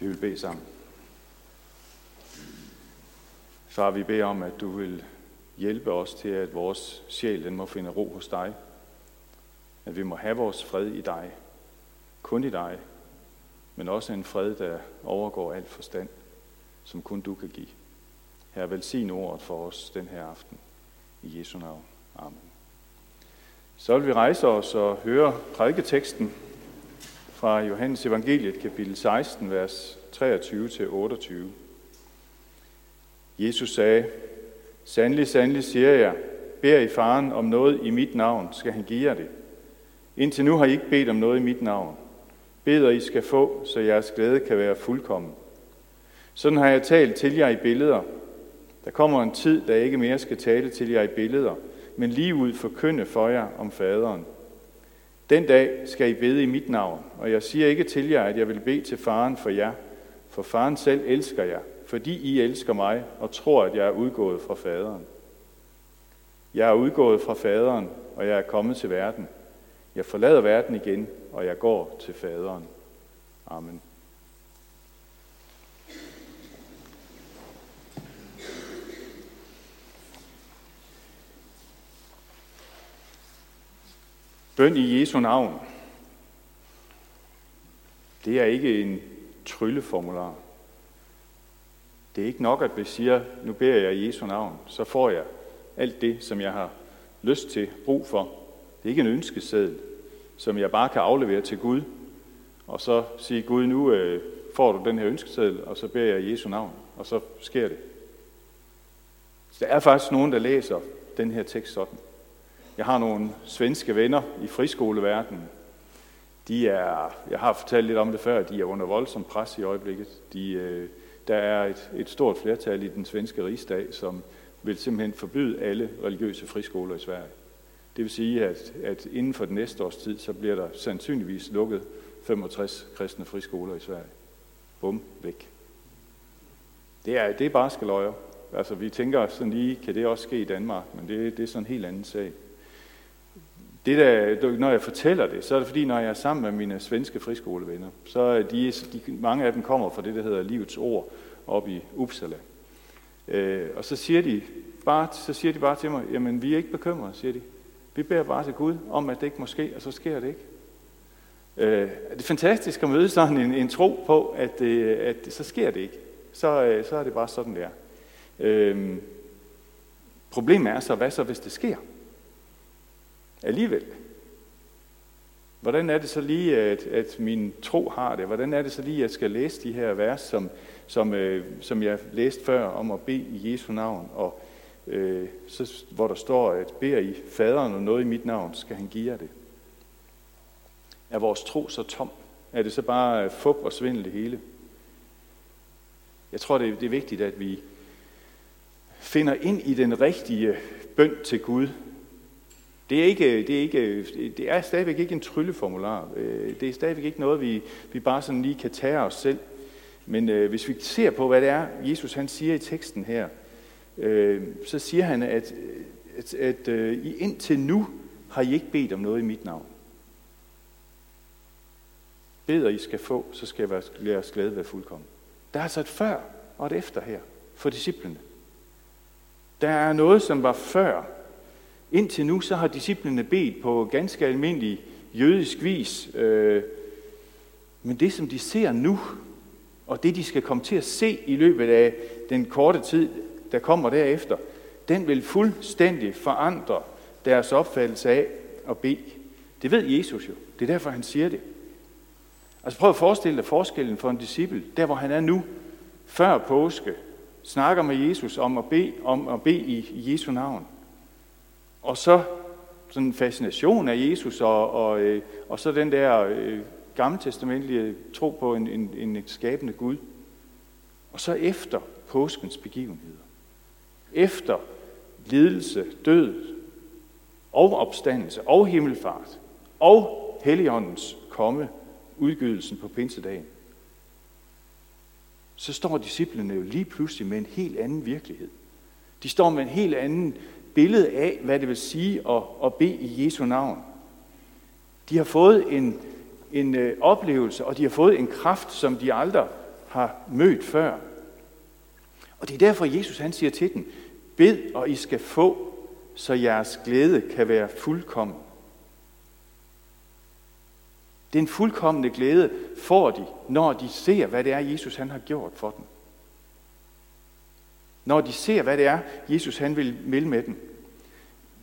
Vi vil bede sammen. Far, vi beder om, at du vil hjælpe os til, at vores sjæl den må finde ro hos dig. At vi må have vores fred i dig. Kun i dig. Men også en fred, der overgår alt forstand, som kun du kan give. Her velsign ordet for os den her aften. I Jesu navn. Amen. Så vil vi rejse os og høre prædiketeksten fra Johannes evangeliet, kapitel 16, vers 23-28. Jesus sagde, Sandelig, sandelig siger jeg, beder I faren om noget i mit navn, skal han give jer det. Indtil nu har I ikke bedt om noget i mit navn. Beder I skal få, så jeres glæde kan være fuldkommen. Sådan har jeg talt til jer i billeder. Der kommer en tid, da jeg ikke mere skal tale til jer i billeder, men lige ud forkynde for jer om faderen. Den dag skal I bede i mit navn, og jeg siger ikke til jer, at jeg vil bede til faren for jer, for faren selv elsker jer, fordi I elsker mig og tror, at jeg er udgået fra faderen. Jeg er udgået fra faderen, og jeg er kommet til verden. Jeg forlader verden igen, og jeg går til faderen. Amen. Bøn i Jesu navn. Det er ikke en trylleformular. Det er ikke nok, at vi siger, nu beder jeg i Jesu navn, så får jeg alt det, som jeg har lyst til, brug for. Det er ikke en ønskeseddel, som jeg bare kan aflevere til Gud, og så sige, Gud, nu øh, får du den her ønskeseddel, og så beder jeg i Jesu navn, og så sker det. Så der er faktisk nogen, der læser den her tekst sådan. Jeg har nogle svenske venner i friskoleverdenen. De er, jeg har fortalt lidt om det før, de er under voldsom pres i øjeblikket. De, øh, der er et, et stort flertal i den svenske rigsdag, som vil simpelthen forbyde alle religiøse friskoler i Sverige. Det vil sige, at, at inden for den næste års tid, så bliver der sandsynligvis lukket 65 kristne friskoler i Sverige. Bum, væk. Det er, det er bare skaløjer. Altså, vi tænker sådan lige, kan det også ske i Danmark, men det, det er sådan en helt anden sag. Det der, når jeg fortæller det, så er det fordi, når jeg er sammen med mine svenske friskolevenner, så er de, de, mange af dem kommer fra det, der hedder Livets Ord, op i Uppsala. Øh, og så siger, de bare, så siger de bare til mig, jamen vi er ikke bekymrede, siger de. Vi beder bare til Gud om, at det ikke må ske, og så sker det ikke. Øh, det er fantastisk at møde sådan en, en tro på, at, øh, at så sker det ikke. Så, øh, så er det bare sådan, det er. Øh, problemet er så, hvad så, hvis det sker? Alligevel. Hvordan er det så lige, at, at min tro har det? Hvordan er det så lige, at jeg skal læse de her vers, som, som, øh, som jeg læste før, om at bede i Jesu navn, og øh, så, hvor der står, at beder I faderen og noget i mit navn, skal han give jer det. Er vores tro så tom? Er det så bare øh, fup og svindel det hele? Jeg tror, det er, det er vigtigt, at vi finder ind i den rigtige bøn til Gud, det er, ikke, det, er ikke, det er stadigvæk ikke en trylleformular. Øh, det er stadigvæk ikke noget, vi, vi bare sådan lige kan tage os selv. Men øh, hvis vi ser på, hvad det er, Jesus han siger i teksten her, øh, så siger han, at, at, at øh, indtil nu har I ikke bedt om noget i mit navn. Beder I skal få, så skal jeres glæde være fuldkommen. Der er altså et før og et efter her for disciplene. Der er noget, som var før Indtil nu så har disciplene bedt på ganske almindelig jødisk vis. Øh, men det, som de ser nu, og det, de skal komme til at se i løbet af den korte tid, der kommer derefter, den vil fuldstændig forandre deres opfattelse af at bede. Det ved Jesus jo. Det er derfor, han siger det. Altså prøv at forestille dig forskellen for en disciple, der hvor han er nu, før påske, snakker med Jesus om at bede, om at bede i Jesu navn. Og så sådan en fascination af Jesus, og, og, øh, og så den der øh, gammeltestamentlige tro på en, en, en skabende Gud. Og så efter påskens begivenheder. Efter lidelse, død og opstandelse og himmelfart og Helligåndens komme, udgydelsen på pinsedagen, så står disciplene jo lige pludselig med en helt anden virkelighed. De står med en helt anden billede af, hvad det vil sige at, at bede i Jesu navn. De har fået en, en øh, oplevelse, og de har fået en kraft, som de aldrig har mødt før. Og det er derfor, Jesus han siger til dem, bed og I skal få, så jeres glæde kan være fuldkommen. Den fuldkommende glæde får de, når de ser, hvad det er, Jesus han har gjort for dem. Når de ser, hvad det er, Jesus han vil melde med dem.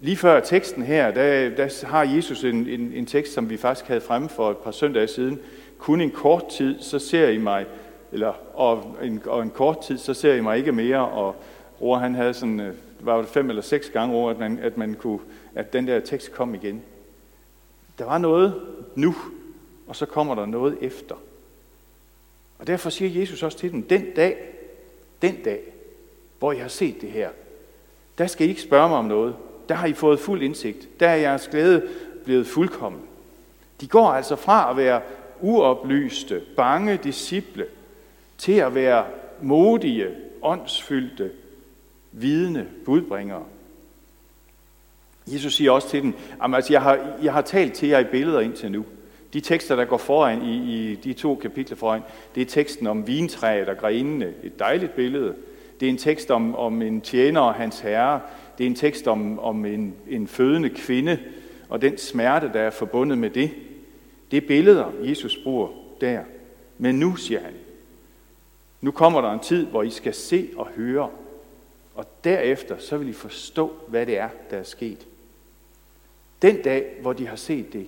Lige før teksten her, der, der har Jesus en, en, en tekst, som vi faktisk havde fremme for et par søndage siden. Kun en kort tid, så ser I mig, eller, og, en, og en kort tid, så ser I mig ikke mere. Og Roar, han havde sådan, øh, var det fem eller seks gange over, at, man, at, man kunne, at den der tekst kom igen. Der var noget nu, og så kommer der noget efter. Og derfor siger Jesus også til dem, den dag, den dag, hvor I har set det her, der skal I ikke spørge mig om noget. Der har I fået fuld indsigt. Der er jeres glæde blevet fuldkommen. De går altså fra at være uoplyste, bange disciple, til at være modige, åndsfyldte, vidende budbringere. Jesus siger også til dem, altså jeg har, jeg har talt til jer i billeder indtil nu. De tekster, der går foran i, i de to kapitler foran, det er teksten om vintræet og grenene. Et dejligt billede. Det er en tekst om, om en tjener og hans herre. Det er en tekst om, om en, en fødende kvinde og den smerte, der er forbundet med det. Det er billeder, Jesus bruger der. Men nu, siger han, nu kommer der en tid, hvor I skal se og høre, og derefter så vil I forstå, hvad det er, der er sket. Den dag, hvor de har set det,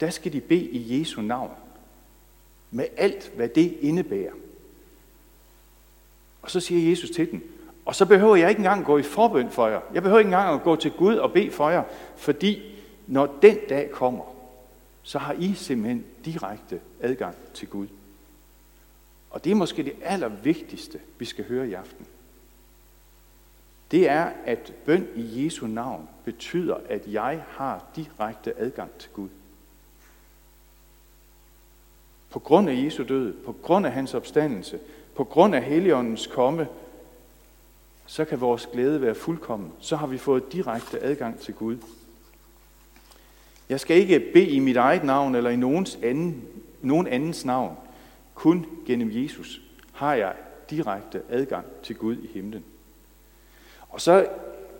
der skal de bede i Jesu navn. Med alt, hvad det indebærer. Og så siger Jesus til den, og så behøver jeg ikke engang gå i forbøn for jer. Jeg behøver ikke engang at gå til Gud og bede for jer, fordi når den dag kommer, så har I simpelthen direkte adgang til Gud. Og det er måske det allervigtigste, vi skal høre i aften. Det er, at bøn i Jesu navn betyder, at jeg har direkte adgang til Gud. På grund af Jesu død, på grund af hans opstandelse, på grund af Helligåndens komme, så kan vores glæde være fuldkommen. Så har vi fået direkte adgang til Gud. Jeg skal ikke bede i mit eget navn eller i nogens anden, nogen andens navn. Kun gennem Jesus har jeg direkte adgang til Gud i himlen. Og så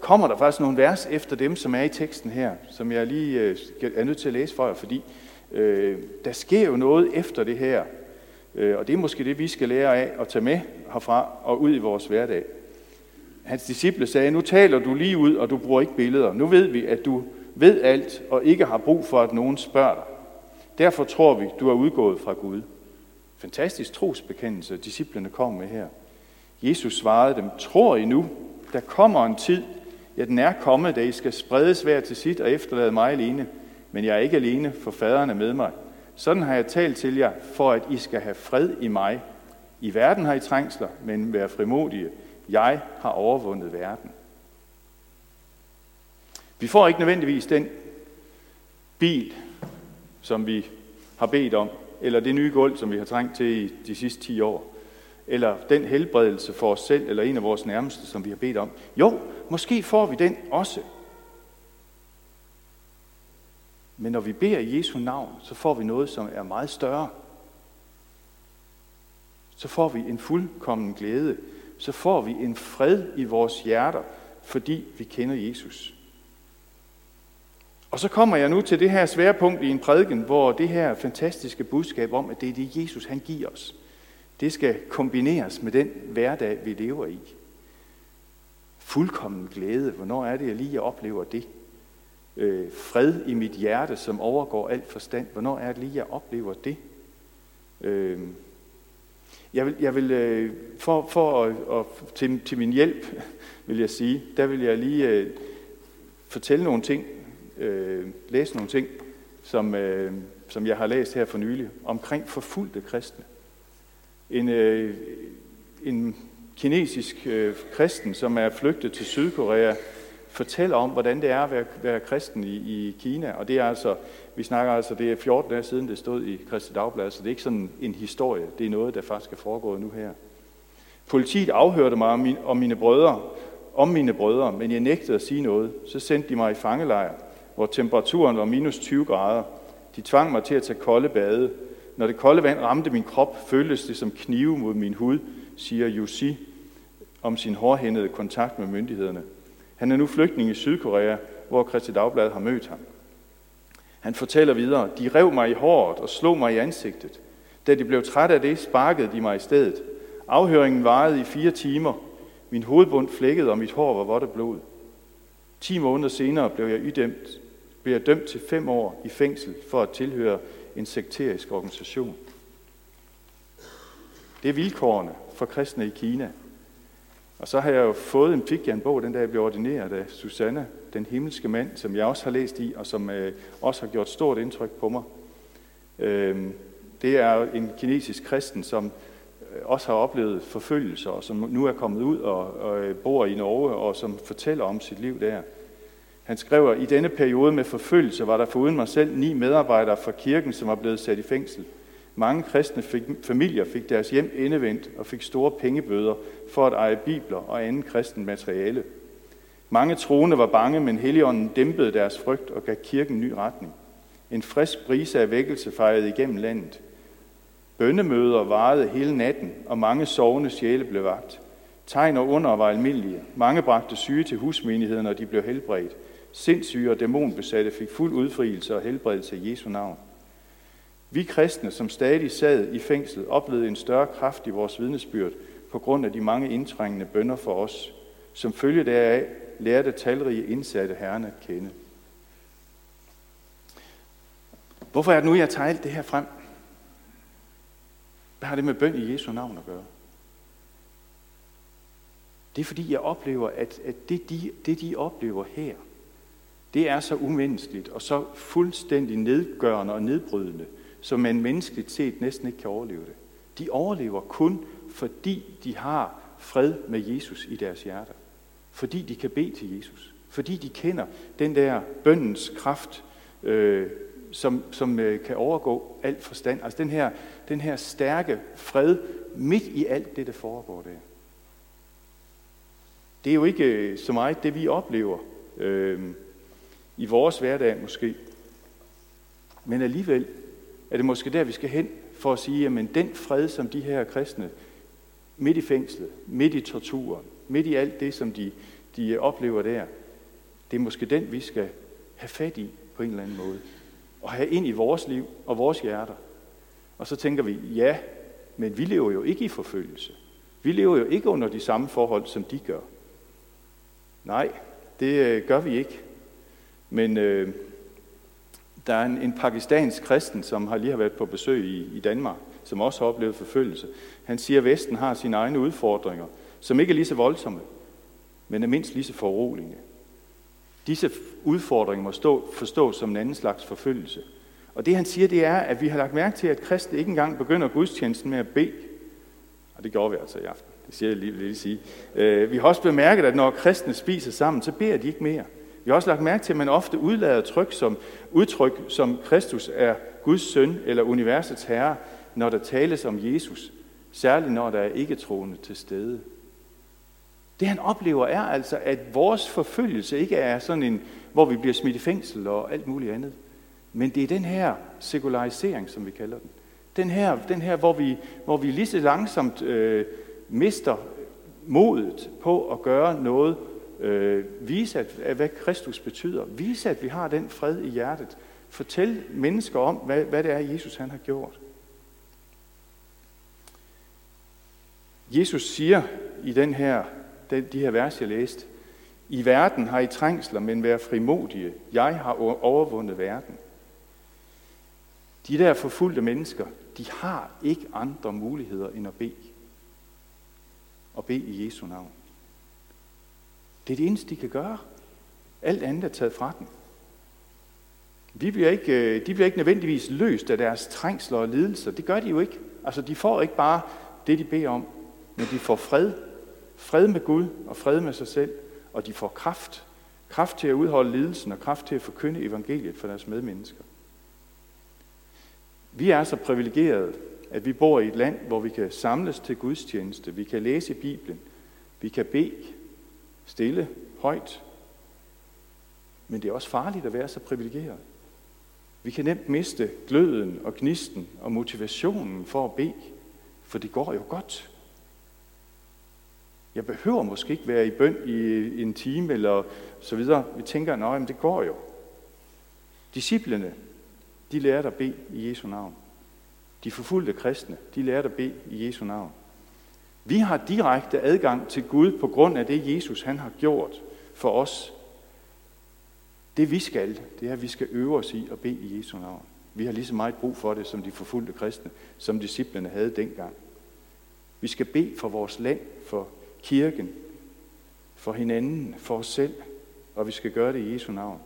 kommer der faktisk nogle vers efter dem, som er i teksten her, som jeg lige øh, er nødt til at læse for jer, fordi øh, der sker jo noget efter det her. Øh, og det er måske det, vi skal lære af at tage med herfra og ud i vores hverdag. Hans disciple sagde, nu taler du lige ud, og du bruger ikke billeder. Nu ved vi, at du ved alt og ikke har brug for, at nogen spørger dig. Derfor tror vi, du er udgået fra Gud. Fantastisk trosbekendelse, disciplene kom med her. Jesus svarede dem, tror I nu, der kommer en tid, ja den er kommet, da I skal spredes hver til sit og efterlade mig alene. Men jeg er ikke alene, for faderen er med mig. Sådan har jeg talt til jer, for at I skal have fred i mig. I verden har I trængsler, men vær frimodige. Jeg har overvundet verden. Vi får ikke nødvendigvis den bil, som vi har bedt om, eller det nye gulv, som vi har trængt til i de sidste 10 år, eller den helbredelse for os selv, eller en af vores nærmeste, som vi har bedt om. Jo, måske får vi den også. Men når vi beder i Jesu navn, så får vi noget, som er meget større. Så får vi en fuldkommen glæde. Så får vi en fred i vores hjerter, fordi vi kender Jesus. Og så kommer jeg nu til det her svære punkt i en prædiken, hvor det her fantastiske budskab om, at det er det, Jesus han giver os, det skal kombineres med den hverdag, vi lever i. Fuldkommen glæde. Hvornår er det, jeg lige oplever det? Øh, fred i mit hjerte, som overgår alt forstand. Hvornår er det lige, jeg oplever det? Øh, jeg vil, jeg vil øh, for, for at, og til, til min hjælp, vil jeg sige, der vil jeg lige øh, fortælle nogle ting, øh, læse nogle ting, som, øh, som jeg har læst her for nylig, omkring forfulgte kristne. En, øh, en kinesisk øh, kristen, som er flygtet til Sydkorea, fortæller om, hvordan det er at være, være kristen i, i Kina. Og det er altså, vi snakker altså, det er 14 dage siden, det stod i Kristi Dagblad, så det er ikke sådan en historie. Det er noget, der faktisk er foregået nu her. Politiet afhørte mig om, min, om mine brødre, om mine brødre, men jeg nægtede at sige noget. Så sendte de mig i fangelejr, hvor temperaturen var minus 20 grader. De tvang mig til at tage kolde bade. Når det kolde vand ramte min krop, føltes det som knive mod min hud, siger Jussi om sin hårdhændede kontakt med myndighederne. Han er nu flygtning i Sydkorea, hvor Christi Dagblad har mødt ham. Han fortæller videre, de rev mig i håret og slog mig i ansigtet. Da de blev trætte af det, sparkede de mig i stedet. Afhøringen varede i fire timer. Min hovedbund flækkede, og mit hår var vådt af blod. Ti måneder senere blev jeg, idømt, blev jeg dømt til fem år i fængsel for at tilhøre en sekterisk organisation. Det er vilkårene for kristne i Kina. Og så har jeg jo fået en, fik jeg en bog, den der jeg blev ordineret af Susanne, den himmelske mand, som jeg også har læst i, og som øh, også har gjort stort indtryk på mig. Øh, det er en kinesisk kristen, som øh, også har oplevet forfølgelser, og som nu er kommet ud og, og øh, bor i Norge, og som fortæller om sit liv der. Han skriver, i denne periode med forfølgelse var der foruden mig selv ni medarbejdere fra kirken, som var blevet sat i fængsel. Mange kristne fik, familier fik deres hjem indevendt og fik store pengebøder for at eje bibler og anden kristen materiale. Mange troende var bange, men Helligånden dæmpede deres frygt og gav kirken ny retning. En frisk brise af vækkelse fejrede igennem landet. Bønnemøder varede hele natten, og mange sovende sjæle blev vagt. Tegn og under var almindelige. Mange bragte syge til husmenigheden, og de blev helbredt. Sindssyge og dæmonbesatte fik fuld udfrielse og helbredelse i Jesu navn. Vi kristne, som stadig sad i fængsel, oplevede en større kraft i vores vidnesbyrd på grund af de mange indtrængende bønder for os. Som følge deraf lærte talrige indsatte herren at kende. Hvorfor er det nu, jeg tager alt det her frem? Hvad har det med bøn i Jesu navn at gøre? Det er fordi, jeg oplever, at, at det, de, det, de oplever her, det er så umenneskeligt og så fuldstændig nedgørende og nedbrydende, som man menneskeligt set næsten ikke kan overleve det. De overlever kun, fordi de har fred med Jesus i deres hjerter. Fordi de kan bede til Jesus. Fordi de kender den der bøndens kraft, øh, som, som øh, kan overgå alt forstand. Altså den her, den her stærke fred midt i alt det, der foregår der. Det er jo ikke øh, så meget det, vi oplever øh, i vores hverdag måske. Men alligevel er det måske der, vi skal hen for at sige, at den fred, som de her kristne midt i fængslet, midt i torturen, midt i alt det, som de, de oplever der, det er måske den, vi skal have fat i på en eller anden måde. Og have ind i vores liv og vores hjerter. Og så tænker vi, ja, men vi lever jo ikke i forfølgelse. Vi lever jo ikke under de samme forhold, som de gør. Nej, det øh, gør vi ikke. Men øh, der er en, en pakistansk kristen, som har lige har været på besøg i, i Danmark, som også har oplevet forfølgelse. Han siger, at Vesten har sine egne udfordringer, som ikke er lige så voldsomme, men er mindst lige så foruroligende. Disse udfordringer må stå, forstås som en anden slags forfølgelse. Og det han siger, det er, at vi har lagt mærke til, at kristne ikke engang begynder gudstjenesten med at bede. Og det gjorde vi altså i aften. Det siger jeg lige, lige sige. Øh, vi har også bemærket, at når kristne spiser sammen, så beder de ikke mere. Vi har også lagt mærke til, at man ofte udlader tryk som, udtryk som Kristus er Guds søn eller universets herre, når der tales om Jesus. Særligt når der er ikke troende til stede. Det han oplever er altså, at vores forfølgelse ikke er sådan en, hvor vi bliver smidt i fængsel og alt muligt andet. Men det er den her sekularisering, som vi kalder den. Den her, den her hvor, vi, hvor vi lige så langsomt øh, mister modet på at gøre noget, øh, vise, at, at, hvad Kristus betyder. Vise, at vi har den fred i hjertet. Fortæl mennesker om, hvad, hvad det er, Jesus han har gjort. Jesus siger i den her, den, de her vers, jeg læste, i verden har I trængsler, men vær frimodige. Jeg har overvundet verden. De der forfulgte mennesker, de har ikke andre muligheder end at bede. Og bede i Jesu navn. Det er det eneste, de kan gøre. Alt andet er taget fra dem. De bliver, ikke, øh, de bliver ikke nødvendigvis løst af deres trængsler og lidelser. Det gør de jo ikke. Altså, de får ikke bare det, de beder om, men de får fred. Fred med Gud og fred med sig selv. Og de får kraft. Kraft til at udholde lidelsen og kraft til at forkynde evangeliet for deres medmennesker. Vi er så privilegerede, at vi bor i et land, hvor vi kan samles til Guds tjeneste. Vi kan læse Bibelen. Vi kan bede stille, højt. Men det er også farligt at være så privilegeret. Vi kan nemt miste gløden og gnisten og motivationen for at bede, for det går jo godt. Jeg behøver måske ikke være i bøn i en time eller så videre. Vi tænker, at det går jo. Disciplene, de lærte at bede i Jesu navn. De forfulgte kristne, de lærte at bede i Jesu navn. Vi har direkte adgang til Gud på grund af det, Jesus han har gjort for os. Det vi skal, det er, at vi skal øve os i at bede i Jesu navn. Vi har lige så meget brug for det, som de forfulgte kristne, som disciplene havde dengang. Vi skal bede for vores land, for kirken, for hinanden, for os selv, og vi skal gøre det i Jesu navn.